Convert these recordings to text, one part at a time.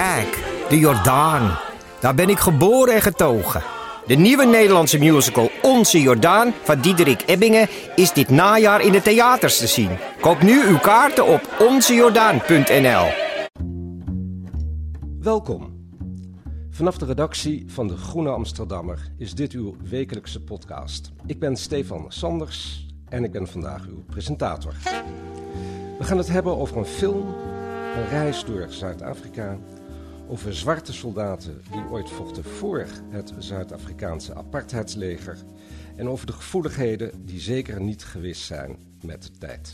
Kijk, de Jordaan. Daar ben ik geboren en getogen. De nieuwe Nederlandse musical Onze Jordaan van Diederik Ebbingen is dit najaar in de theaters te zien. Koop nu uw kaarten op onzejordaan.nl. Welkom. Vanaf de redactie van de Groene Amsterdammer is dit uw wekelijkse podcast. Ik ben Stefan Sanders en ik ben vandaag uw presentator. We gaan het hebben over een film, een reis door Zuid-Afrika, over zwarte soldaten die ooit vochten voor het Zuid-Afrikaanse apartheidsleger en over de gevoeligheden die zeker niet gewist zijn met de tijd.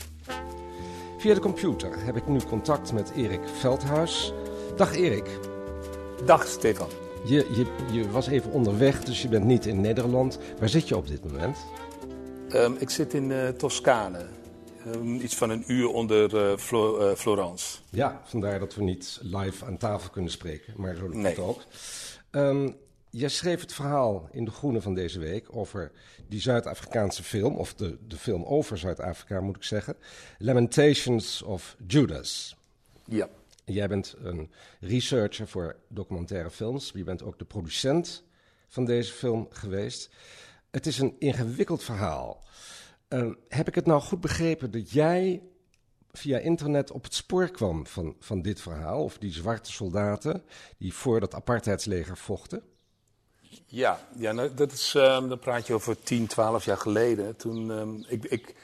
Via de computer heb ik nu contact met Erik Veldhuis. Dag Erik. Dag Stefan. Je, je, je was even onderweg, dus je bent niet in Nederland. Waar zit je op dit moment? Ehm, ik zit in eh, Toscane. Ehm, iets van een uur onder eh, Flo- eh, Florence. Ja, vandaar dat we niet live aan tafel kunnen spreken, maar zo lukt Nee. het ook. Ehm, jij schreef het verhaal in De Groene van deze week over die Zuid-Afrikaanse film, of de, de film over Zuid-Afrika moet ik zeggen. Lamentations of Judas. Ja. Jij bent een researcher voor documentaire films. Je bent ook de producent van deze film geweest. Het is een ingewikkeld verhaal. Eh, heb ik het nou goed begrepen dat jij via internet op het spoor kwam van, van dit verhaal? Of die zwarte soldaten die voor dat apartheidsleger vochten? Ja, ja nou, dat is, ehm, dan praat je over 10, 12 jaar geleden. Toen, ehm, ik, ik,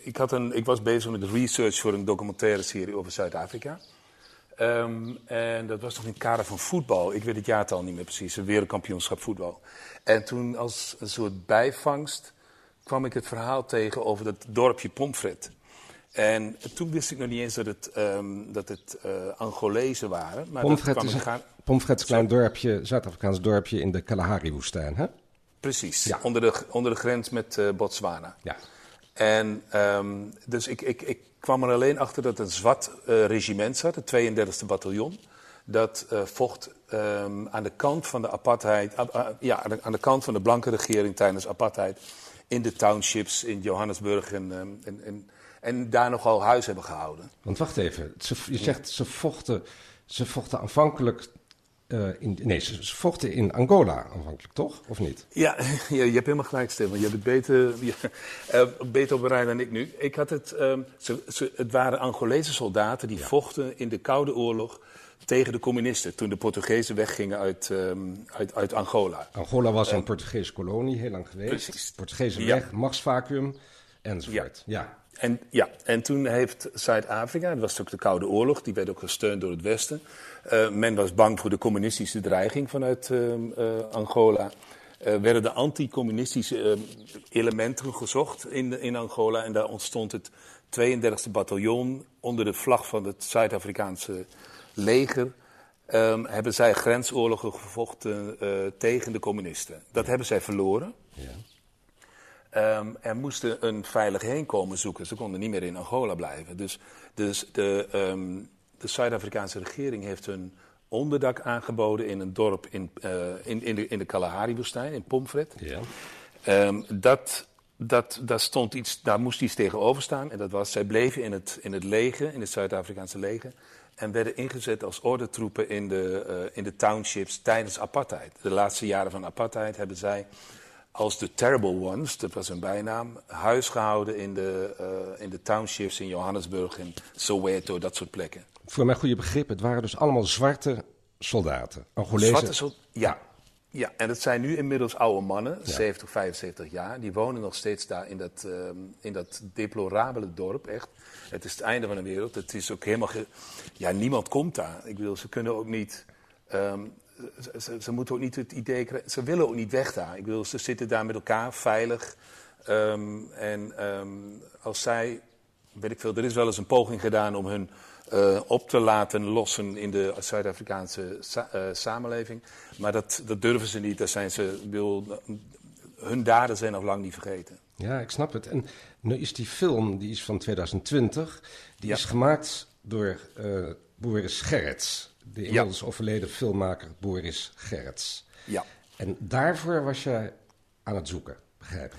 ik, had een, ik was bezig met research voor een documentaire serie over Zuid-Afrika. Ehm, en dat was nog in het kader van voetbal. Ik weet het jaartal niet meer precies, een wereldkampioenschap voetbal. En toen als een soort bijvangst kwam ik het verhaal tegen over dat dorpje Pomfret. En toen wist ik nog niet eens dat het, ehm, dat het eh, Angolezen waren. Maar dat Pomfret kwam is gaan- Pomfret is een klein dorpje, Zuid-Afrikaans dorpje in de Kalahari-woestijn, hè? Precies, Ja. onder, de, onder de grens met eh, Botswana. Ja. En ehm, dus ik, ik, ik kwam er alleen achter dat een zwart eh, regiment zat, het 32e bataljon. Dat vocht ehm, aan de kant van de apartheid, ja, aan de, aan de kant van de blanke regering tijdens apartheid. In de townships in Johannesburg en, ehm, en, en, en daar nogal huis hebben gehouden. Want wacht even, ze, je zegt ze vochten, ze vochten aanvankelijk eh, in, nee, ze, ze vochten in Angola aanvankelijk, toch? Of niet? Ja, je, je hebt helemaal gelijk, Stefan. Je hebt het beter, je, eh, beter op rij dan ik nu. Ik had het, ehm, ze, ze, het waren Angolese soldaten die vochten in de Koude Oorlog tegen de communisten. Toen de Portugezen weggingen uit, ehm, uit, uit Angola. Angola was een Portugese kolonie, heel lang geweest. Precies. Portugezen Ja. weg, machtsvacuum enzovoort. Ja. En, ja, en toen heeft Zuid-Afrika, dat was ook de Koude Oorlog, die werd ook gesteund door het Westen. Eh, men was bang voor de communistische dreiging vanuit ehm, eh, Angola. Eh, werden de anti-communistische ehm, elementen gezocht in, in Angola. En daar ontstond het 32e bataljon onder de vlag van het Zuid-Afrikaanse leger. ehm, hebben zij grensoorlogen gevochten eh, tegen de communisten. Dat hebben zij verloren. Ehm, er moesten een veilig heenkomen zoeken. Ze konden niet meer in Angola blijven. Dus, dus de, ehm, de Zuid-Afrikaanse regering heeft hun onderdak aangeboden in een dorp in, eh, in, in, de, in de Kalahari-woestijn, in Pomfret. Ja. Ehm, dat, dat, daar, stond iets, daar moest iets tegenover staan. En dat was, zij bleven in het, in het leger, in het Zuid-Afrikaanse leger. En werden ingezet als ordentroepen in de, eh, in de townships tijdens apartheid. De laatste jaren van apartheid hebben zij als de Terrible Ones, dat was hun bijnaam, huis gehouden in de, eh, in de townships in Johannesburg en Soweto, dat soort plekken. Voor mijn goede begrip, het waren dus allemaal zwarte soldaten. Angolese. Zwarte sol- ja. Ja, en het zijn nu inmiddels oude mannen, 70, 75 jaar. Die wonen nog steeds daar in dat, ehm, in dat deplorabele dorp, echt. Het is het einde van de wereld. Het is ook helemaal... ge- Ja, niemand komt daar. Ik bedoel, ze kunnen ook niet... ehm, ze, ze, ze moeten ook niet het idee krijgen... Ze willen ook niet weg daar. Ik bedoel, ze zitten daar met elkaar, veilig. Ehm, en als zij... Weet ik veel, er is wel eens een poging gedaan om hun eh, op te laten lossen in de Zuid-Afrikaanse sa- eh, samenleving. Maar dat, dat durven ze niet. Daar zijn ze, wil, hun daden zijn nog lang niet vergeten. Ja, ik snap het. En nu is die film, die is van 2020, die Ja. is gemaakt door eh, Boris Gerrits. De inmiddels overleden filmmaker Boris Gerrits. Ja. En daarvoor was jij aan het zoeken, begrijp ik.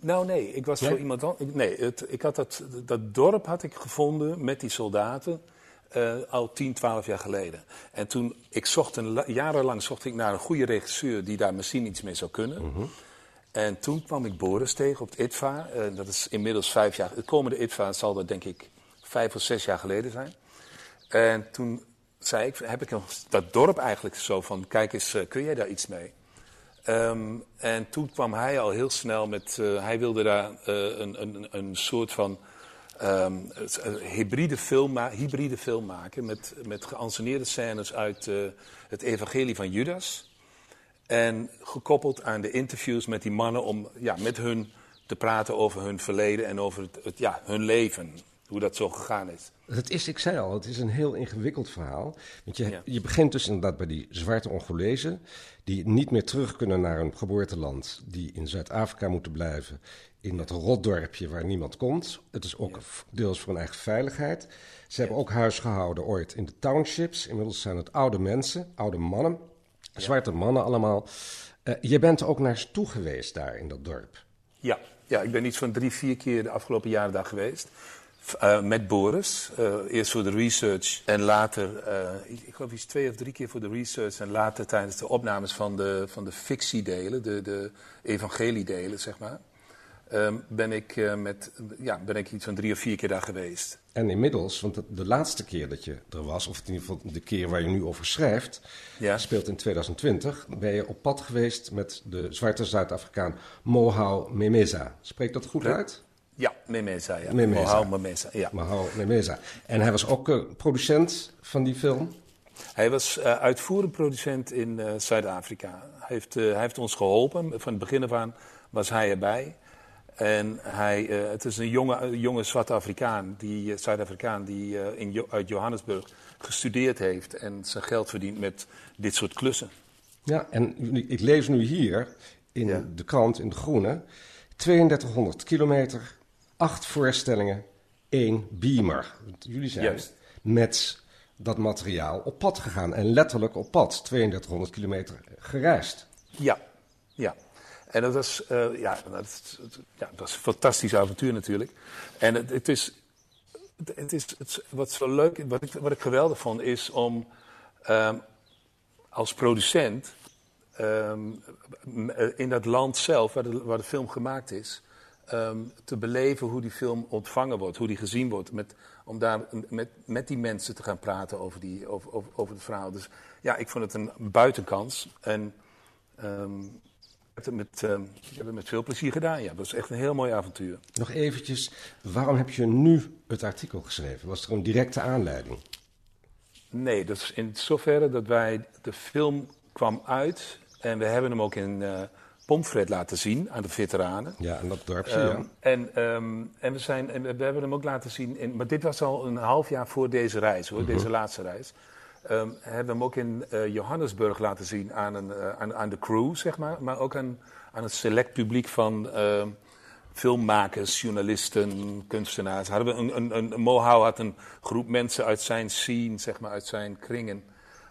Nou nee, ik was voor iemand anders. Nee, het, ik had dat, dat dorp had ik gevonden met die soldaten eh, al 10, 12 jaar geleden. En toen, ik zocht een, la- jarenlang zocht ik naar een goede regisseur die daar misschien iets mee zou kunnen. En toen kwam ik Boris tegen op het ITVA. eh, dat is inmiddels vijf jaar. Het komende ITVA zal dat denk ik vijf of zes jaar geleden zijn. En toen zei ik, heb ik nog dat dorp eigenlijk zo van, kijk eens, eh, kun jij daar iets mee? Ehm, en toen kwam hij al heel snel met, eh, hij wilde daar eh, een, een, een soort van ehm, een hybride, film hybride film maken met, met geanceneerde scènes uit eh, het evangelie van Judas. En gekoppeld aan de interviews met die mannen om ja, met hun te praten over hun verleden en over het- ja, hun leven. Hoe dat zo gegaan is. Het is, ik zei al, het is een heel ingewikkeld verhaal. Want je, Ja. je begint dus inderdaad bij die zwarte Ongolezen... die niet meer terug kunnen naar hun geboorteland... die in Zuid-Afrika moeten blijven... in dat rotdorpje waar niemand komt. Het is ook deels voor hun eigen veiligheid. Ze hebben ook huis gehouden ooit in de townships. Inmiddels zijn het oude mensen, oude mannen. Zwarte mannen allemaal. Eh, je bent ook naar ze toe geweest daar in dat dorp. Ja, ja, ik ben iets van drie, vier keer de afgelopen jaren daar geweest. Eh, met Boris. Eh, eerst voor de research en later, eh, ik, ik geloof iets twee of drie keer voor de research. En later tijdens de opnames van de, van de fictiedelen, de, de evangeliedelen, zeg maar. ehm, ben, ik, met, ja, ben ik iets van drie of vier keer daar geweest. En inmiddels, want de, de laatste keer dat je er was, of in ieder geval de keer waar je nu over schrijft, Ja. speelt in 2020, ben je op pad geweest met de zwarte Zuid-Afrikaan Mohau Memeza. Spreekt dat goed uit? Ja, Memesa, ja. Memesa. Mohau Memesa, ja. Mohau Memeza. En hij was ook eh, producent van die film. Hij was eh, uitvoerend producent in eh, Zuid-Afrika. Hij heeft, hij heeft ons geholpen. Van het begin af aan was hij erbij. En hij, het is een jonge, jonge zwarte Afrikaan, die, Zuid-Afrikaan, die in Jo- uit Johannesburg gestudeerd heeft en zijn geld verdient met dit soort klussen. Ja, en ik lees nu hier in Ja. de krant, in de Groene, 3200 kilometer, acht voorstellingen, één beamer. Jullie zijn Juist. met dat materiaal op pad gegaan en letterlijk op pad, 3200 kilometer gereisd. Ja, ja. En dat was, eh, ja, dat, is- ja, dat was een fantastisch avontuur natuurlijk. En het, het is, het, het is het, wat zo leuk, wat ik, wat ik geweldig vond, is om ehm, als producent ehm, eh, in dat land zelf, waar de, waar de film gemaakt is, ehm, te beleven hoe die film ontvangen wordt, hoe die gezien wordt. Met, om daar met, met die mensen te gaan praten over, die, over, over, over het verhaal. Dus ja, ik vond het een buitenkans. En ehm, ik heb het met, ehm, ik heb het met veel plezier gedaan. Ja, dat was echt een heel mooi avontuur. Nog eventjes, waarom heb je nu het artikel geschreven? Was er een directe aanleiding? Nee, dat is in zoverre dat wij. De film kwam uit en we hebben hem ook in eh Pomfret laten zien aan de veteranen. Ja, en dat dorpje, Ehm, ja. en, ehm, en, we zijn, en we hebben hem ook laten zien. In, maar dit was al een half jaar voor deze reis, hoor, Mhm. deze laatste reis. Ehm hebben we hem ook in eh, Johannesburg laten zien aan, een, eh, aan, aan de crew, zeg maar. Maar ook aan, aan het select publiek van filmmakers, journalisten, kunstenaars. Hadden we een, een, een, een Mohau had een groep mensen uit zijn scene, zeg maar, uit zijn kringen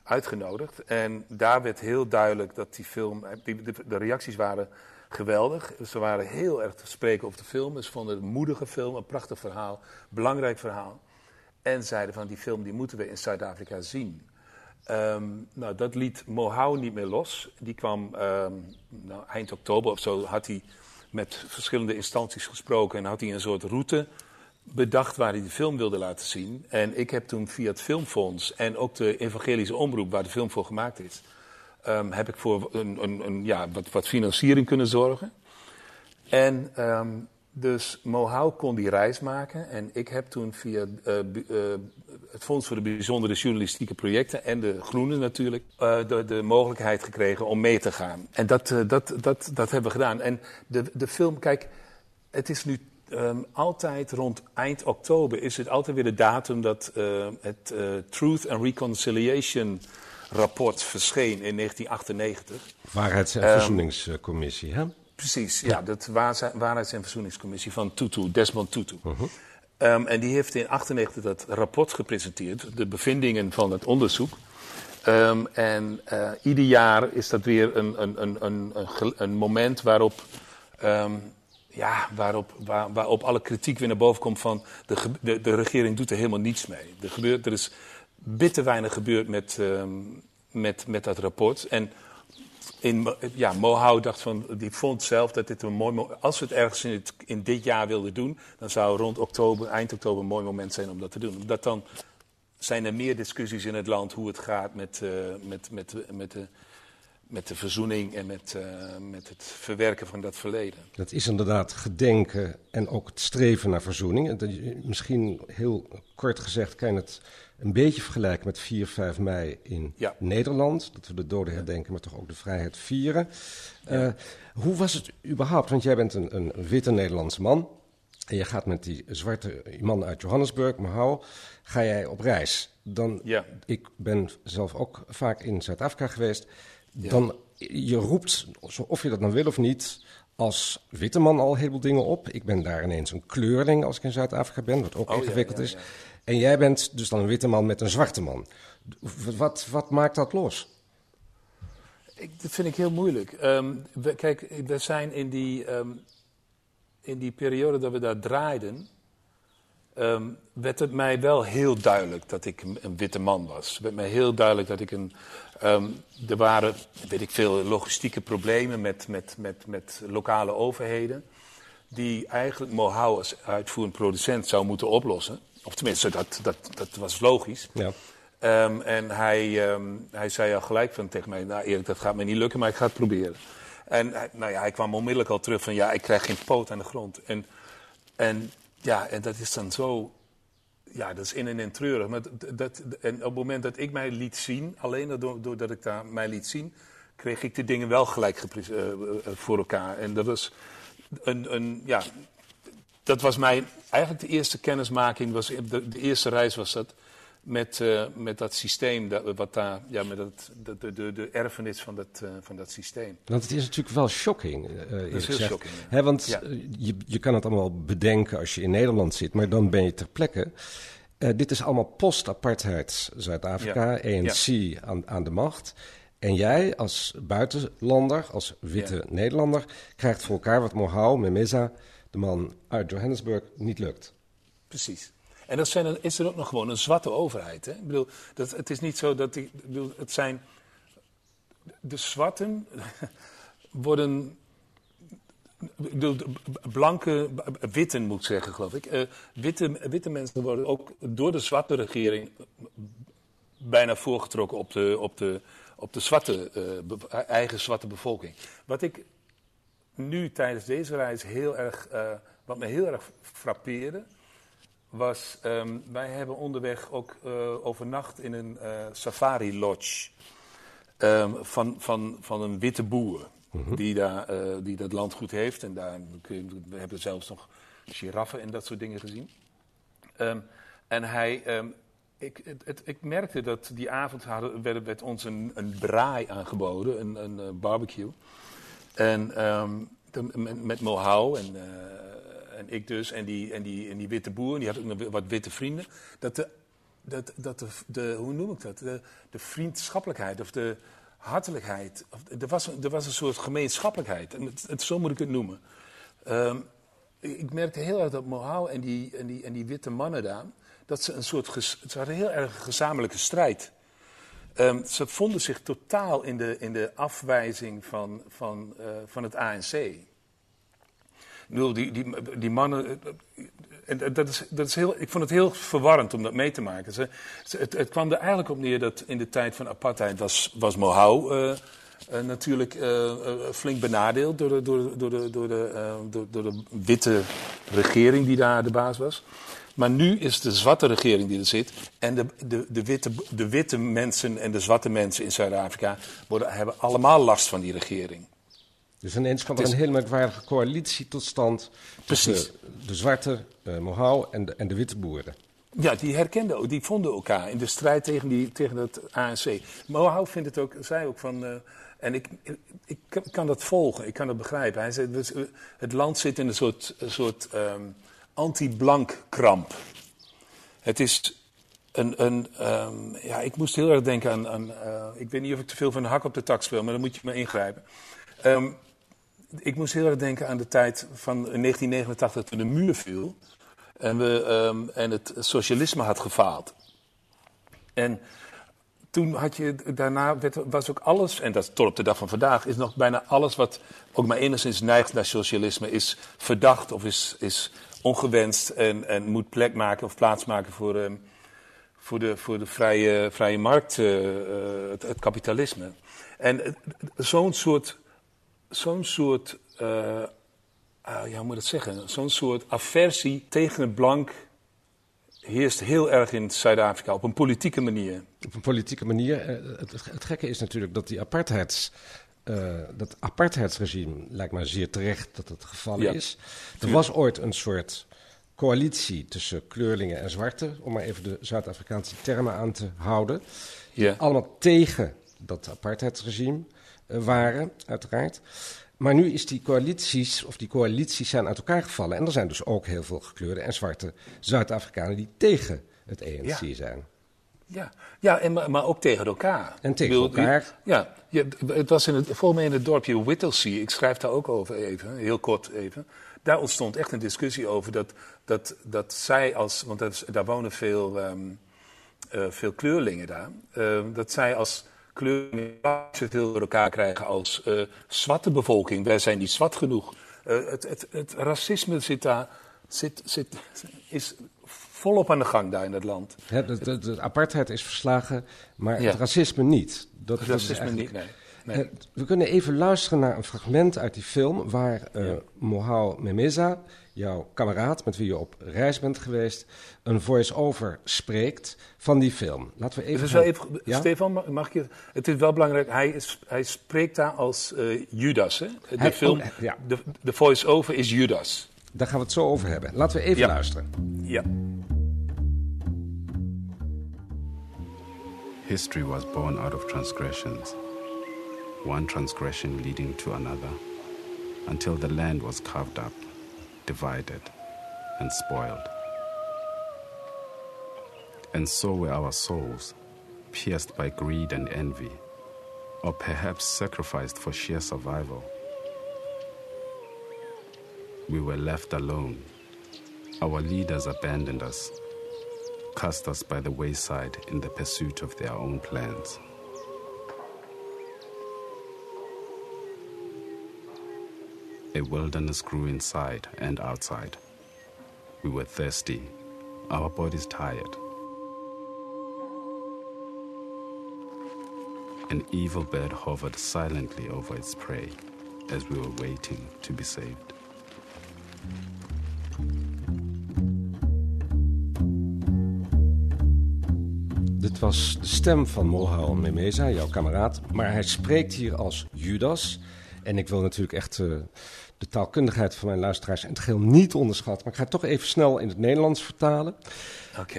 uitgenodigd. En daar werd heel duidelijk dat die film, eh, de reacties waren geweldig. Ze waren heel erg te spreken over de film. Ze vonden het een moedige film, een prachtig verhaal, belangrijk verhaal. En zeiden van die film die moeten we in Zuid-Afrika zien. Ehm, nou, dat liet Mohau niet meer los. Die kwam ehm, nou, eind oktober of zo, had hij met verschillende instanties gesproken en had hij een soort route bedacht waar hij de film wilde laten zien. En ik heb toen via het Filmfonds en ook de evangelische omroep waar de film voor gemaakt is, ehm, heb ik voor een, een, een, ja, wat, wat financiering kunnen zorgen. En ehm, dus Mohau kon die reis maken. En ik heb toen via eh, eh, het Fonds voor de Bijzondere Journalistieke Projecten en de Groenen natuurlijk eh, de, de mogelijkheid gekregen om mee te gaan. En dat, dat, dat, dat hebben we gedaan. En de, de film, kijk, het is nu ehm, altijd rond eind oktober is het altijd weer de datum dat eh, het eh, Truth and Reconciliation rapport verscheen in 1998. Waarheids- en Ehm, Verzoeningscommissie, hè? Precies, ja, de Waarheids- en Verzoeningscommissie van Tutu, Desmond Tutu. Ehm, en die heeft in 1998 dat rapport gepresenteerd, de bevindingen van het onderzoek. En eh, ieder jaar is dat weer een, een, een, een, moment waarop, ja, waarop, waar, waarop alle kritiek weer naar boven komt van de, de, de regering doet er helemaal niets mee. Er, gebeurt, er is bitter weinig gebeurd met, ehm, met, met dat rapport. En in, ja, Mohau dacht van, die vond zelf dat dit een mooi mo- Als we het ergens in, in dit jaar wilden doen, dan zou rond oktober, eind oktober een mooi moment zijn om dat te doen. Omdat dan zijn er meer discussies in het land hoe het gaat met, eh, met, met, met, de, met de verzoening en met, eh, met het verwerken van dat verleden. Dat is inderdaad gedenken en ook het streven naar verzoening. En Misschien heel kort gezegd kan je het een beetje vergelijken met 4, 5 mei in Ja. Nederland. Dat we de doden herdenken, maar toch ook de vrijheid vieren. Eh, hoe was het überhaupt? Want jij bent een, een witte Nederlandse man. En je gaat met die zwarte man uit Johannesburg, Mahou, ga jij op reis. Dan, Ja. Ik ben zelf ook vaak in Zuid-Afrika geweest. Dan, je roept, of je dat nou wil of niet, als witte man al een heleboel dingen op. Ik ben daar ineens een kleurling als ik in Zuid-Afrika ben, wat ook Oh, ingewikkeld ja, is. En jij bent dus dan een witte man met een zwarte man. Wat, wat, maakt dat los? Ik, dat vind ik heel moeilijk. Ehm, we, kijk, we zijn in die, ehm, in die periode dat we daar draaiden, ehm, werd het mij wel heel duidelijk dat ik een, een witte man was. Het werd mij heel duidelijk dat ik een. Ehm, er waren, weet ik veel, logistieke problemen met, met, met, met lokale overheden. Die eigenlijk Mohau als uitvoerend producent zou moeten oplossen. Of tenminste, dat, dat, dat was logisch. Ja. Ehm, en hij, ehm, hij zei al gelijk van tegen mij, nou Erik, dat gaat me niet lukken, maar ik ga het proberen. En hij, nou ja, hij kwam onmiddellijk al terug van, ja, ik krijg geen poot aan de grond. En, en ja, en dat is dan zo, ja, dat is in en in treurig. Maar dat, en op het moment dat ik mij liet zien, alleen door- doordat ik daar mij liet zien, kreeg ik de dingen wel gelijk eh, eh, voor elkaar. En dat was een, een ja, dat was mijn, eigenlijk de eerste kennismaking, was, de, de eerste reis was dat, met, eh, met dat systeem, dat, wat daar, ja, met dat, de, de, de, de erfenis van dat, eh, van dat systeem. Want het is natuurlijk wel shocking. eerlijk heel gezegd. shocking, ja. Hè, want Ja. je, je kan het allemaal bedenken als je in Nederland zit, maar dan ben je ter plekke. Dit is allemaal post-apartheid Zuid-Afrika, Ja. ANC aan, aan de macht. En jij als buitenlander, als witte. Nederlander, krijgt voor elkaar wat Mohau, Memeza, de man uit Johannesburg, niet lukt. Precies. En dat zijn, is er ook nog gewoon een zwarte overheid. Hè? Ik bedoel, dat, het is niet zo dat die, ik bedoel, het zijn. De zwarten worden. Blanke, witten moet ik zeggen, geloof ik. Eh, witte, witte mensen worden ook door de zwarte regering bijna voorgetrokken op de, op de, op de zwarte, eh, be- eigen zwarte bevolking. Wat ik nu tijdens deze reis heel erg, eh, wat me heel erg frappeerde, was, ehm, wij hebben onderweg ook eh, overnacht in een eh, safari lodge ehm, van, van, van een witte boer. Die, daar, eh, die dat landgoed heeft. En daar, we hebben zelfs nog giraffen en dat soort dingen gezien. Ehm, en hij, ik, het, het- ik merkte dat die avond hadden, werd, werd ons een, een braai aangeboden, een, een barbecue. En met, met Mohau en, en ik dus, en die, en, die, en die witte boer, en die had ook nog wat witte vrienden. Dat de, dat, dat de, de hoe noem ik dat? De, de vriendschappelijkheid of de hartelijkheid. Of, er, was, er was een soort gemeenschappelijkheid. En het, zo moet ik het noemen. Ehm, ik merkte heel erg dat Mohau en die, en, die, en die witte mannen daar, dat ze een soort, ges- ze hadden heel erg een gezamenlijke strijd. Ehm, ze vonden zich totaal in de, in de afwijzing van, van, eh, van het ANC. Bedoel, die, die, die mannen. eh, En dat is, dat is heel, ik vond het heel verwarrend om dat mee te maken. Het, het kwam er eigenlijk op neer dat in de tijd van apartheid was, was Mohau eh, eh, natuurlijk eh, eh, flink benadeeld door de, door, door, de, door, de, eh, door, door de witte regering die daar de baas was. Maar nu is de zwarte regering die er zit. En de, de, de, witte, de witte mensen en de zwarte mensen in Zuid-Afrika hebben allemaal last van die regering. Dus ineens kwam er Het is- een hele merkwaardige coalitie tot stand tussen Precies. de zwarte uh, Mohau en de, en de witte boeren. Ja, die herkenden, die vonden elkaar in de strijd tegen, die, tegen het ANC. Mohau vindt het ook, zei ook van, eh, en ik, ik, ik kan- dat volgen, ik kan dat begrijpen. Hij zei, dus, eh, het land zit in een soort, een soort ehm, anti-blank kramp. Het is een, een ehm, ja, ik moest heel erg denken aan, aan eh, ik weet niet of ik te veel van de hak op de tak speel, maar dan moet je me ingrijpen. Ehm, ik moest heel erg denken aan de tijd van 1989 toen de muur viel. En, we, ehm, en het socialisme had gefaald. En toen had je, daarna werd, was ook alles, en dat tot op de dag van vandaag, is nog bijna alles wat ook maar enigszins neigt naar socialisme, is verdacht of is, is ongewenst en, en moet plek maken of plaats maken voor, ehm, voor de, voor de vrije, vrije markt, eh, eh, het, kapitalisme. En eh, zo'n soort, zo'n soort eh, ah, ja, hoe moet ik dat zeggen? Zo'n soort aversie tegen het blank heerst heel erg in Zuid-Afrika op een politieke manier. Op een politieke manier. eh, Het, het gekke is natuurlijk dat die apartheids, eh, dat apartheidsregime lijkt mij zeer terecht dat het gevallen Ja, is. Er was ooit een soort coalitie tussen kleurlingen en zwarte, om maar even de Zuid-Afrikaanse termen aan te houden. Ja. Allemaal tegen dat apartheidsregime eh, waren, uiteraard. Maar nu is die coalities, of die coalities zijn uit elkaar gevallen. En er zijn dus ook heel veel gekleurde en zwarte Zuid-Afrikanen die tegen het ANC Ja. zijn. Ja, ja en, maar, ook tegen elkaar. En tegen bedoel, elkaar. Ja, het was in het, volgens mij in het dorpje Whittlesea, ik schrijf daar ook over even, heel kort even. Daar ontstond echt een discussie over dat, dat, dat zij als, want daar wonen veel, ehm, eh, veel kleurlingen daar, eh, dat zij als kleurlingen zoveel door elkaar krijgen als eh, zwarte bevolking. Wij zijn niet zwart genoeg. Eh, het, het, het racisme zit daar, zit, zit, is volop aan de gang daar in het land. Hè, de, de, de apartheid is verslagen, maar Ja. het racisme niet. Dat, dat is Racisme eigenlijk- niet, nee. Nee. Eh, we kunnen even luisteren naar een fragment uit die film waar eh Mohau Memeza, jouw kameraad met wie je op reis bent geweest, een voice-over spreekt van die film. Laten we even. Het is wel gaan- even, Ja? Stefan, mag, ik je... Het is wel belangrijk, hij, is, hij spreekt daar als eh, Judas. Hè? De Hij- film, oh, ja. de, de voice-over is Judas. Daar gaan we het zo over hebben. Laten we even Ja. luisteren. Ja. History was born out of transgressions, one transgression leading to another, until the land was carved up, divided, and spoiled. And so were our souls, pierced by greed and envy, or perhaps sacrificed for sheer survival. We were left alone. Our leaders abandoned us, cast us by the wayside in the pursuit of their own plans. A wilderness grew inside and outside. We were thirsty, our bodies tired. An evil bird hovered silently over its prey as we were waiting to be saved. Dit was de stem van Mohau Memeza, jouw kameraad. Maar hij spreekt hier als Judas. En ik wil natuurlijk echt eh, de taalkundigheid van mijn luisteraars in het geheel niet onderschatten. Maar ik ga het toch even snel in het Nederlands vertalen.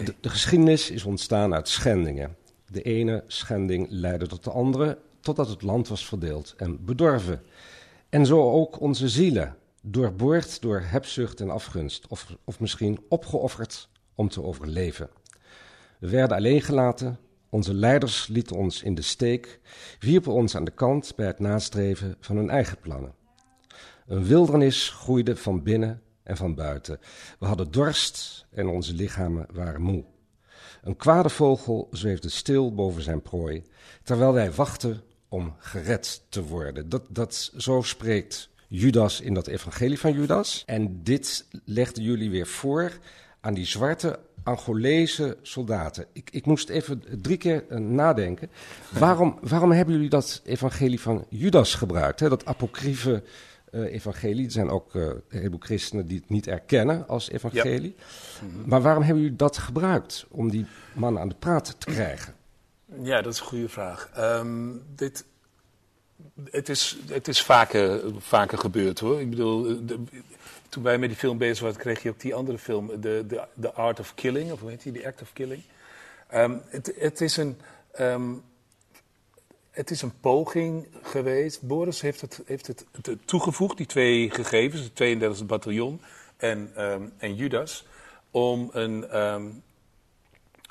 De, de geschiedenis is ontstaan uit schendingen. De ene schending leidde tot de andere, totdat het land was verdeeld en bedorven. En zo ook onze zielen, doorboord door hebzucht en afgunst, of, of misschien opgeofferd om te overleven. We werden alleen gelaten, onze leiders lieten ons in de steek, wierpen ons aan de kant bij het nastreven van hun eigen plannen. Een wildernis groeide van binnen en van buiten. We hadden dorst en onze lichamen waren moe. Een kwade vogel zweefde stil boven zijn prooi, terwijl wij wachten om gered te worden. Dat, dat, zo spreekt Judas in dat evangelie van Judas. En dit legden jullie weer voor aan die zwarte Angolese soldaten. Ik, ik moest even drie keer eh, nadenken. Waarom, waarom hebben jullie dat evangelie van Judas gebruikt? Hè? Dat apocryfe eh, evangelie. Er zijn ook eh, een heleboel christenen die het niet erkennen als evangelie. Maar waarom hebben jullie dat gebruikt om die man aan de praat te krijgen? Ja, dat is een goede vraag. Ehm, dit, het is, het is vaker, vaker gebeurd hoor. Ik bedoel, de- toen wij met die film bezig waren, kreeg je ook die andere film, The, the, the Art of Killing, of hoe heet die, The Act of Killing. Ehm, het, het, is een, ehm, het is een poging geweest. Boris heeft het, heeft het, toegevoegd, die twee gegevens, het 32e bataljon en, ehm, en Judas, om een.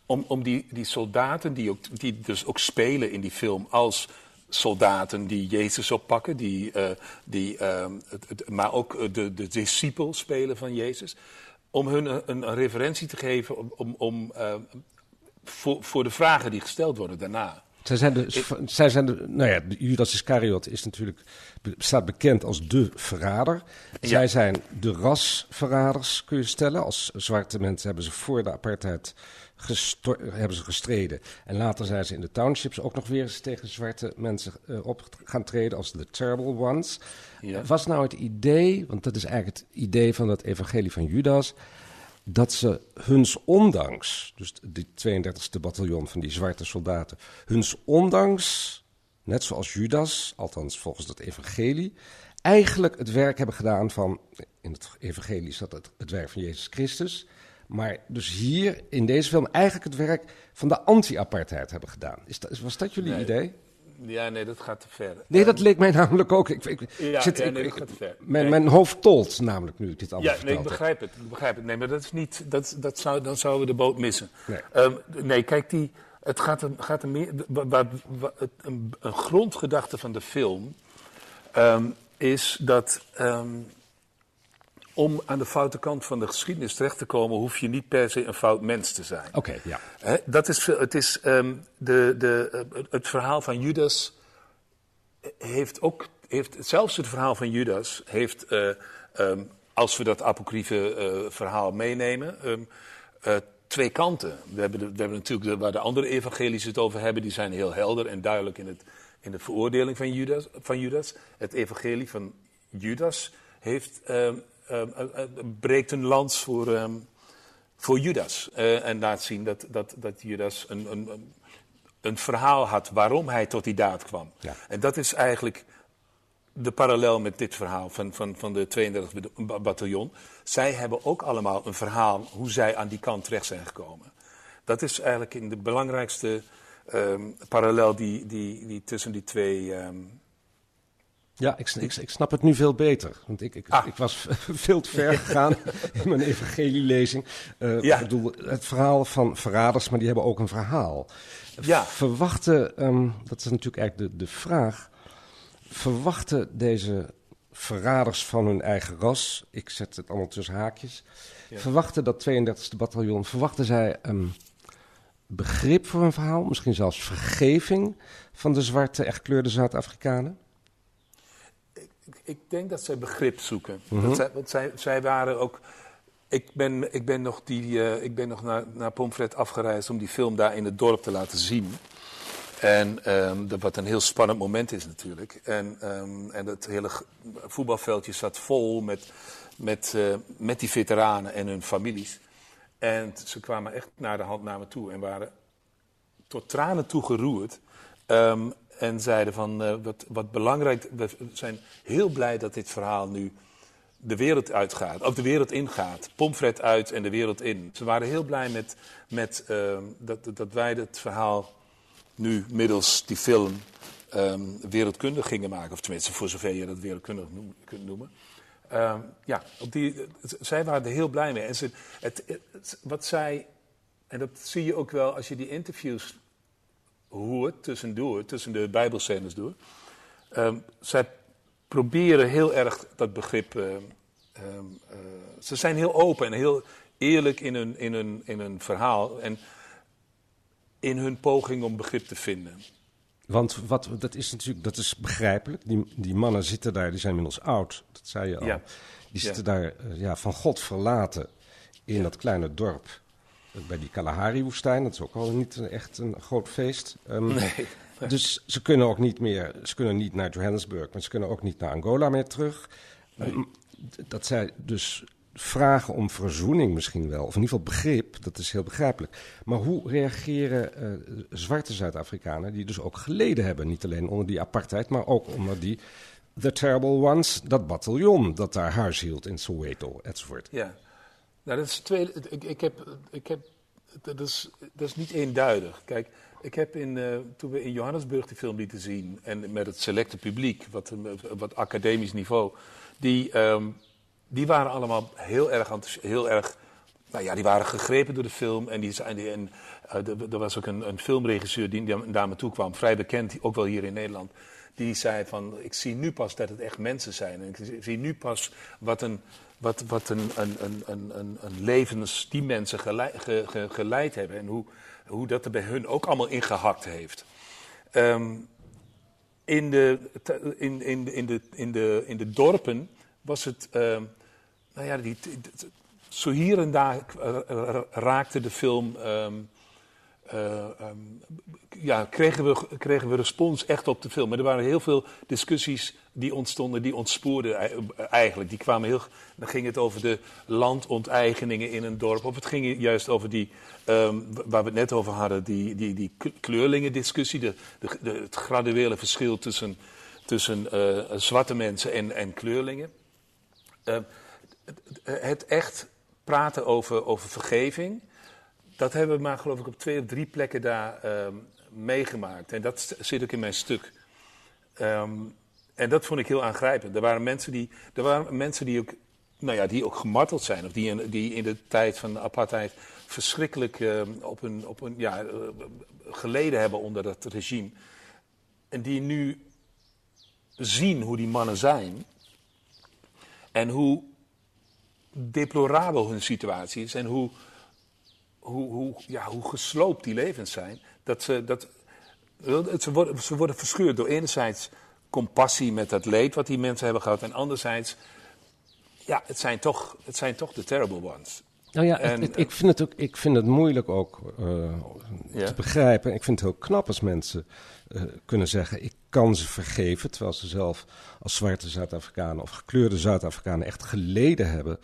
om, om die, die soldaten, die, ook, die dus ook spelen in die film als soldaten die Jezus oppakken, die, eh, die, ehm, het, het- maar ook eh, de, de discipelen spelen van Jezus, om hun een, een referentie te geven om, om, om, eh, voor, voor de vragen die gesteld worden daarna. Zij zijn de, zij zijn de, nou ja, de Judas Iscariot is natuurlijk, staat bekend als de verrader. Zij zijn de rasverraders, kun je stellen. Als zwarte mensen hebben ze voor de apartheid hebben ze gestreden. En later zijn ze in de townships ook nog weer eens tegen zwarte mensen eh, op gaan treden als de terrible ones. Ja. Was nou het idee, want dat is eigenlijk het idee van het evangelie van Judas, dat ze huns ondanks, dus die 32e bataljon van die zwarte soldaten, huns ondanks, net zoals Judas, althans volgens het evangelie, eigenlijk het werk hebben gedaan van, in het evangelie dat het, het werk van Jezus Christus, maar dus hier in deze film eigenlijk het werk van de anti-apartheid hebben gedaan. Is dat, was dat jullie Nee. idee? Ja, nee, dat gaat te ver. Nee, dat Ehm, leek mij namelijk ook. Ik, ik, Ja, zit, ja, ik- dat gaat te ver. Mijn, Nee. mijn hoofd tolt namelijk nu ik dit allemaal Ja, nee, ik heb. begrijp het. Ik begrijp het. Nee, maar dat is niet. Dat, dat zou, dan zouden we de boot missen. Nee. Ehm, nee, kijk, die, het gaat er, gaat er meer. wa- wa- wa- het- een, een grondgedachte van de film ehm, is dat. Om aan de foute kant van de geschiedenis terecht te komen, hoef je niet per se een fout mens te zijn. Oké, ja. Dat is, het, is, ehm, de, de, eh, het verhaal van Judas heeft ook, heeft, zelfs het verhaal van Judas heeft, eh, ehm, als we dat apocryfe eh, verhaal meenemen, ehm, eh, twee kanten. We hebben, de, we hebben natuurlijk de, waar de andere evangelies het over hebben, die zijn heel helder en duidelijk in, het, in de veroordeling van Judas, van Judas. Het evangelie van Judas heeft, ehm, eh, eh, breekt een lans voor, ehm, voor Judas. eh, en laat zien dat, dat, dat Judas een, een, een, verhaal had waarom hij tot die daad kwam. Ja. En dat is eigenlijk de parallel met dit verhaal van, van, van de 32e ba- bataljon. Zij hebben ook allemaal een verhaal hoe zij aan die kant terecht zijn gekomen. Dat is eigenlijk in de belangrijkste ehm, parallel die, die, die tussen die twee. Ja, ik, ik, ik snap het nu veel beter. Want ik, ik, Ah. ik was veel te ver gegaan in mijn evangelielezing. Eh Ja. Ik bedoel, het verhaal van verraders, maar die hebben ook een verhaal. Ja. Verwachten, ehm, dat is natuurlijk eigenlijk de, de vraag... verwachten deze verraders van hun eigen ras... ik zet het allemaal tussen haakjes... verwachten dat 32e bataljon... verwachten zij een begrip voor een verhaal... misschien zelfs vergeving van de zwarte, echt kleurde Zuid-Afrikanen? Ik- denk dat zij begrip zoeken. dat zij, want zij, zij waren ook. Ik ben, ik ben nog, die, eh, ik ben nog naar, naar Pomfret afgereisd om die film daar in het dorp te laten zien. En ehm, dat wat een heel spannend moment is natuurlijk. En, ehm, en het hele voetbalveldje zat vol met, met, eh, met die veteranen en hun families. En ze kwamen echt naar de hand naar me toe en waren tot tranen toe geroerd. Ehm, en zeiden van, eh, wat, wat belangrijk, we zijn heel blij dat dit verhaal nu de wereld uitgaat, of de wereld ingaat. Pomfret uit en de wereld in. Ze waren heel blij met, met ehm, dat, dat wij het verhaal nu middels die film ehm, wereldkundig gingen maken. Of tenminste, voor zover je dat wereldkundig kunt noemen. Ehm, ja, op die, zij waren er heel blij mee. En ze, het- wat zij, en dat zie je ook wel als je die interviews hoort, tussendoor, tussen de bijbelscènes door. Ehm, zij proberen heel erg dat begrip. ehm, ehm, eh, ze zijn heel open en heel eerlijk in hun, in, hun, in hun verhaal. En in hun poging om begrip te vinden. Want wat, dat is natuurlijk dat is begrijpelijk. Die, die mannen zitten daar, die zijn inmiddels oud, dat zei je al. Ja. Die Ja. zitten daar eh, ja, van God verlaten in dat kleine dorp. Eh, Bij die Kalahari-woestijn, dat is ook al niet echt een groot feest. Ehm, Nee. Dus ze kunnen ook niet meer, ze kunnen niet naar Johannesburg, maar ze kunnen ook niet naar Angola meer terug. Dat zij dus vragen om verzoening misschien wel, of in ieder geval begrip, dat is heel begrijpelijk. Maar hoe reageren uh, zwarte Zuid-Afrikanen, die dus ook geleden hebben, niet alleen onder die apartheid, maar ook onder die The Terrible Ones, dat bataljon dat daar huis hield in Soweto, enzovoort. Ja, nou dat is twee. Ik, ik heb, ik heb, dat is, dat is niet eenduidig. Kijk, ik heb in, uh, toen we in Johannesburg die film lieten zien en met het selecte publiek, wat, wat academisch niveau, die. Um, die waren allemaal heel erg, heel erg nou ja, die waren gegrepen door de film. En, die, en, en uh, er was ook een, een filmregisseur die naar me toe kwam, vrij bekend, ook wel hier in Nederland. Die zei van, ik zie nu pas dat het echt mensen zijn. En ik zie nu pas wat een, wat, wat een, een, een, een, een levens die mensen geleid, ge, ge, geleid hebben. En hoe, hoe dat er bij hun ook allemaal ingehakt heeft. Um, in, de, in, in, in, de, in, de, in de dorpen was het... Uh, nou ja, die, zo hier en daar raakte de film. Um, uh, um, ja, kregen we, kregen we respons echt op de film. Maar er waren heel veel discussies die ontstonden, die ontspoorden eigenlijk. Die kwamen heel, dan ging het over de landonteigeningen in een dorp. Of het ging juist over die, um, waar we het net over hadden, die, die, die kleurlingendiscussie. De, de, de, het graduele verschil tussen, tussen uh, zwarte mensen en, en kleurlingen. Uh, het echt praten over, over vergeving, dat hebben we maar geloof ik op twee of drie plekken daar uh, meegemaakt. En dat zit ook in mijn stuk. Um, en dat vond ik heel aangrijpend. Er waren mensen die, er waren mensen die, ook, nou ja, die ook gemarteld zijn. Of die in, die in de tijd van de apartheid verschrikkelijk uh, op een, op een, ja, uh, geleden hebben onder dat regime. En die nu zien hoe die mannen zijn. En hoe deplorabel hun situatie is en hoe, hoe, hoe, ja, hoe gesloopt die levens zijn. Dat ze, dat, ze, worden, ze worden verscheurd door enerzijds compassie met dat leed wat die mensen hebben gehad. En anderzijds, ja, het zijn toch, het zijn toch de terrible ones. Nou ja, en, het, ik, vind het ook, ik vind het moeilijk ook uh, ja. te begrijpen. Ik vind het heel knap als mensen uh, kunnen zeggen: ik kan ze vergeven. Terwijl ze zelf als zwarte Zuid-Afrikanen of gekleurde Zuid-Afrikanen echt geleden hebben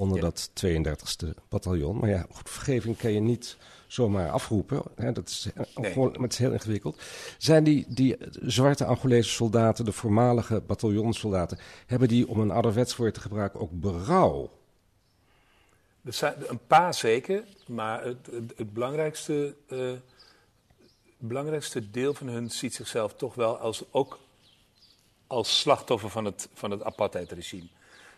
onder ja. dat 32e bataljon. Maar ja, goed, vergeving kan je niet zomaar afroepen. Hè, dat is, nee. gewoon, het is heel ingewikkeld. Zijn die, die zwarte Angolese soldaten, de voormalige bataljonsoldaten, hebben die, om een ouderwets woord te gebruiken, ook berouw? Er zijn een paar zeker, maar het, het, het belangrijkste, uh, belangrijkste deel van hun ziet zichzelf toch wel als, ook als slachtoffer van het, van het apartheidregime.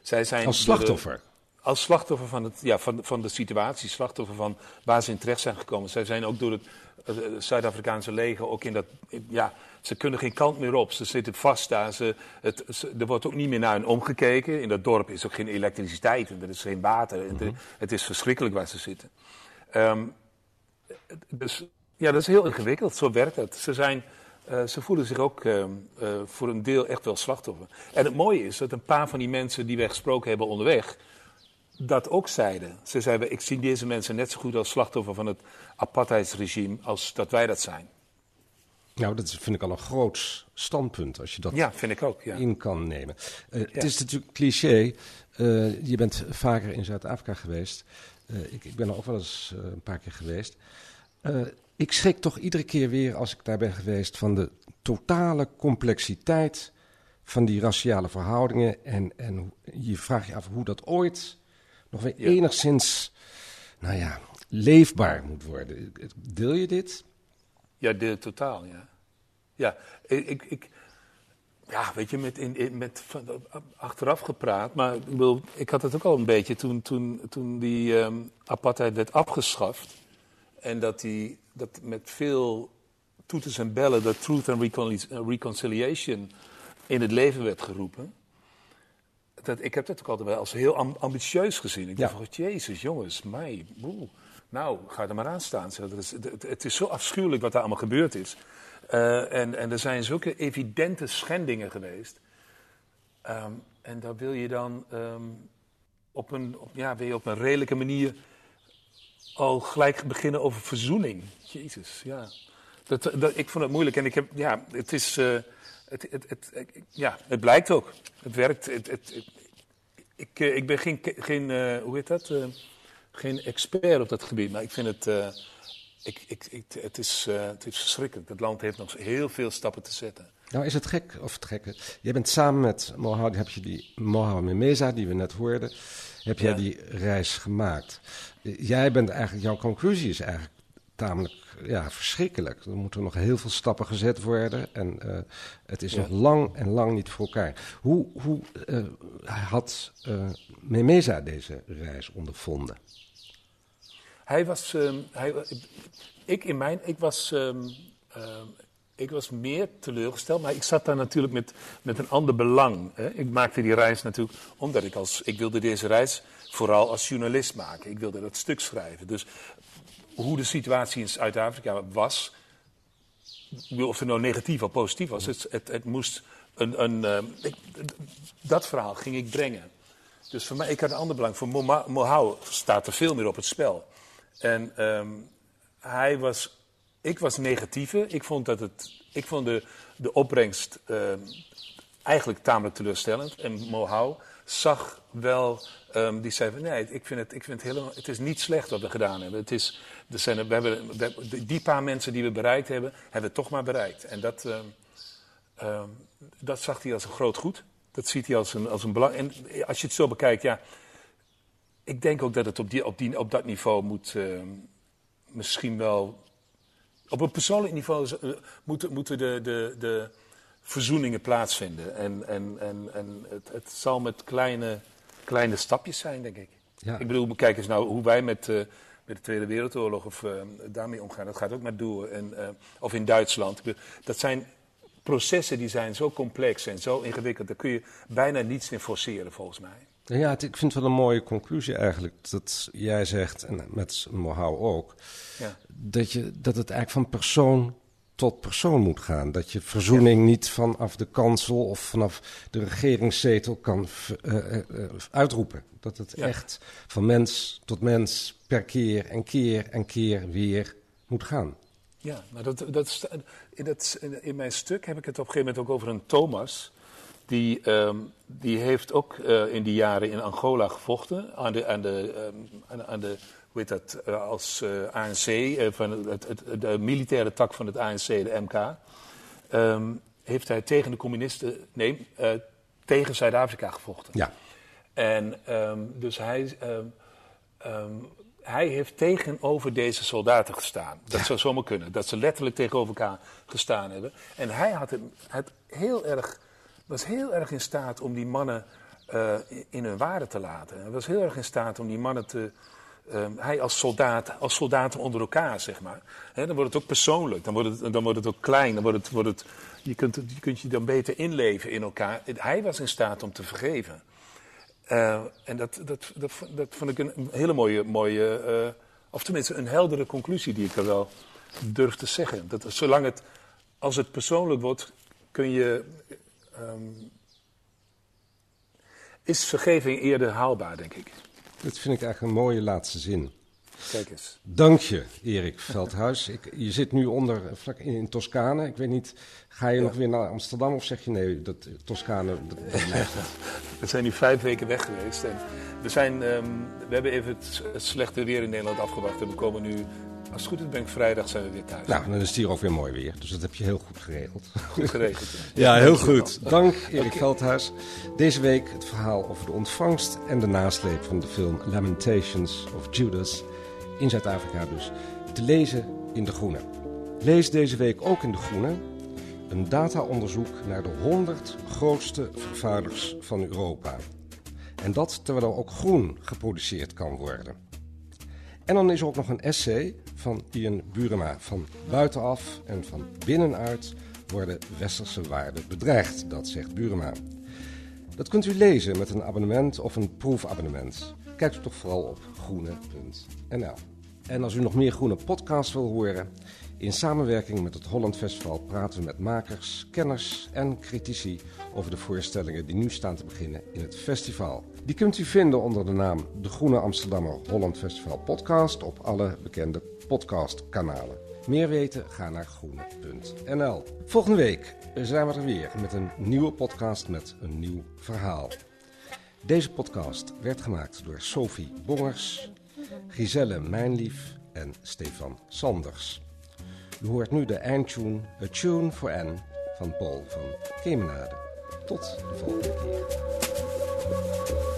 Zij zijn als slachtoffer? Als slachtoffer van, het, ja, van, van de situatie, slachtoffer van waar ze in terecht zijn gekomen. Zij zijn ook door het uh, Zuid-Afrikaanse leger ook in dat. Ja, ze kunnen geen kant meer op. Ze zitten vast daar. Ze, het, ze, er wordt ook niet meer naar hen omgekeken. In dat dorp is ook geen elektriciteit en er is geen water. Mm -hmm. het is verschrikkelijk waar ze zitten. Um, dus ja, dat is heel ingewikkeld. Zo werkt het. Ze, zijn, uh, ze voelen zich ook uh, voor een deel echt wel slachtoffer. En het mooie is dat een paar van die mensen die wij gesproken hebben onderweg dat ook zeiden. Ze zeiden, ik zie deze mensen net zo goed als slachtoffer van het apartheidsregime als dat wij dat zijn. Nou, dat vind ik al een groot standpunt als je dat ja, vind ik ook, ja. in kan nemen. Uh, ja. Het is natuurlijk cliché. Uh, je bent vaker in Zuid-Afrika geweest. Uh, ik, ik, ben er ook wel eens een paar keer geweest. ik schrik toch iedere keer weer als ik daar ben geweest van de totale complexiteit van die raciale verhoudingen. En, en je vraagt je af hoe dat ooit nog weer ja. enigszins, nou ja, leefbaar moet worden. Deel je dit? Ja, deel totaal, ja. Ja, ik, ik, ja, weet je, met, in, met achteraf gepraat, maar ik, bedoel, ik had het ook al een beetje toen, toen, toen die um, apartheid werd afgeschaft. En dat, die, dat met veel toeters en bellen dat Truth and Reconciliation in het leven werd geroepen dat, ik heb dat ook altijd wel als heel ambitieus gezien. Ik ja. dacht van, jezus jongens, mij, boe. Nou, ga er maar aan staan. Het is, het, het is zo afschuwelijk wat daar allemaal gebeurd is. Uh, en, en er zijn zulke evidente schendingen geweest. Um, en daar wil je dan um, op, een, op, ja, wil je op een redelijke manier al gelijk beginnen over verzoening. Jezus, ja. Dat, dat, ik vond het moeilijk en ik heb, ja, het is... Uh, het, het, het, ja, het blijkt ook. Het werkt. Het, ik, eh, ik ben geen, geen eh, hoe heet dat? Eh, geen expert op dat gebied, maar ik vind het, ik, ik, ik, het, is, het is verschrikkelijk. Het land heeft nog heel veel stappen te zetten. Nou is het gek, of het gekke. Je bent samen met Mohammed, heb je die Mohammed Memeza, die we net hoorden, heb jij Ja. die reis gemaakt. Jij bent eigenlijk, jouw conclusie is eigenlijk tamelijk ja, verschrikkelijk. Er moeten nog heel veel stappen gezet worden en eh, het is Ja. nog lang en lang niet voor elkaar. Hoe, hoe eh, had eh Memeza deze reis ondervonden? Hij was, ehm, hij, ik in mijn, ik was, ehm, ehm, ik was meer teleurgesteld, maar ik zat daar natuurlijk met, met een ander belang. Hè. Ik maakte die reis natuurlijk omdat ik als, ik wilde deze reis vooral als journalist maken. Ik wilde dat stuk schrijven. Dus hoe de situatie in Zuid-Afrika was, of het nou negatief of positief was, het, het, het moest een, een ehm, dat verhaal ging ik brengen. Dus voor mij, ik had een ander belang. Voor Mo- Mohau staat er veel meer op het spel. En ehm, hij was, ik was negatieve. Ik vond, dat het, ik vond de, de opbrengst ehm, eigenlijk tamelijk teleurstellend. En Mohau zag wel, ehm, die zei van nee, ik vind, het, ik vind het helemaal, het is niet slecht wat we gedaan hebben. Het is, er zijn, we hebben die paar mensen die we bereikt hebben, hebben we toch maar bereikt. En dat, ehm, ehm, dat zag hij als een groot goed. Dat ziet hij als een, als een belang. En als je het zo bekijkt, ja. Ik denk ook dat het op, die, op, die, op dat niveau moet. misschien wel. Op een persoonlijk niveau eh, moeten, moeten de, de, de verzoeningen plaatsvinden. En, en, en, en het, het zal met kleine, kleine stapjes zijn, denk ik. Ja. Ik bedoel, kijk eens nou hoe wij met, eh, met de Tweede Wereldoorlog of, eh, daarmee omgaan. Dat gaat ook met door. En, eh, of in Duitsland. Bedoel, Dat zijn processen die zijn zo complex en zo ingewikkeld. Daar kun je bijna niets in forceren, volgens mij. Ja, het- ik vind het wel een mooie conclusie eigenlijk. Dat jij zegt, en met Mohau ook, Ja. dat, je, dat het eigenlijk van persoon tot persoon moet gaan. Dat je verzoening niet vanaf de kansel of vanaf de regeringszetel kan eh, eh, eh, uitroepen. Dat het Ja. echt van mens tot mens per keer en keer en keer weer moet gaan. Ja, maar dat, dat, in, dat, in mijn stuk heb ik het op een gegeven moment ook over een Thomas. Die, ehm, die heeft ook in die jaren in Angola gevochten. Aan de, aan de, ehm, aan, aan de hoe heet dat, eh, als eh, ANC, eh, van het, het, de militaire tak van het ANC, de MK. ehm, heeft hij tegen de communisten, nee, tegen Zuid-Afrika gevochten. Ja, En ehm, dus hij, ehm, hij heeft tegenover deze soldaten gestaan. Dat zou zomaar kunnen. Dat ze letterlijk tegenover elkaar gestaan hebben. En hij had het, het heel erg, was heel erg in staat om die mannen in hun waarde te laten. Hij was heel erg in staat om die mannen te. Ehm, hij als soldaat, als soldaten onder elkaar, zeg maar. Dan wordt het ook persoonlijk, dan wordt het, dan wordt het ook klein. Dan wordt het, wordt het, je, kunt, je kunt je dan beter inleven in elkaar. Hij was in staat om te vergeven. Eh, en dat, dat, dat, dat vond ik een hele mooie, mooie eh, of tenminste een heldere conclusie die ik er wel durf te zeggen. Dat zolang het, als het persoonlijk wordt, kun je, ehm, is vergeving eerder haalbaar, denk ik. Dat vind ik eigenlijk een mooie laatste zin. Kijk eens. Dank je, Erik Veldhuis. Ik, je zit nu onder, vlak in, in Toscane. Ik weet niet, ga je nog weer naar Amsterdam of zeg je nee, dat Toscane, dat. We zijn nu vijf weken weg geweest. En we, zijn, ehm, we hebben even het, het slechte weer in Nederland afgewacht. En we komen nu, als het goed is, ben ik vrijdag zijn we weer thuis. Nou, dan is het hier ook weer mooi weer, dus dat heb je heel goed geregeld. goed geregeld. Ja, heel goed. Dank, Erik Veldhuis. Deze week het verhaal over de ontvangst en de nasleep van de film Lamentations of Judas in Zuid-Afrika dus. Te lezen in De Groene. Lees deze week ook in De Groene een dataonderzoek naar de 100 grootste vervuilers van Europa. En dat terwijl er ook groen geproduceerd kan worden. En dan is er ook nog een essay van Ian Burema. Van buitenaf en van binnenuit worden westerse waarden bedreigd, dat zegt Burema. Dat kunt u lezen met een abonnement of een proefabonnement. Kijkt u toch vooral op groene.nl. En als u nog meer groene podcasts wil horen, in samenwerking met het Holland Festival praten we met makers, kenners en critici over de voorstellingen die nu staan te beginnen in het festival. Die kunt u vinden onder de naam De Groene Amsterdammer Holland Festival Podcast op alle bekende podcastkanalen. Meer weten? Ga naar groene.nl. Volgende week zijn we er weer met een nieuwe podcast met een nieuw verhaal. Deze podcast werd gemaakt door Sophie Bongers, Giselle Mijnlief en Stefan Sanders. U hoort nu de eindtune A Tune for Anne van Paul van Kemenade. Tot de volgende keer.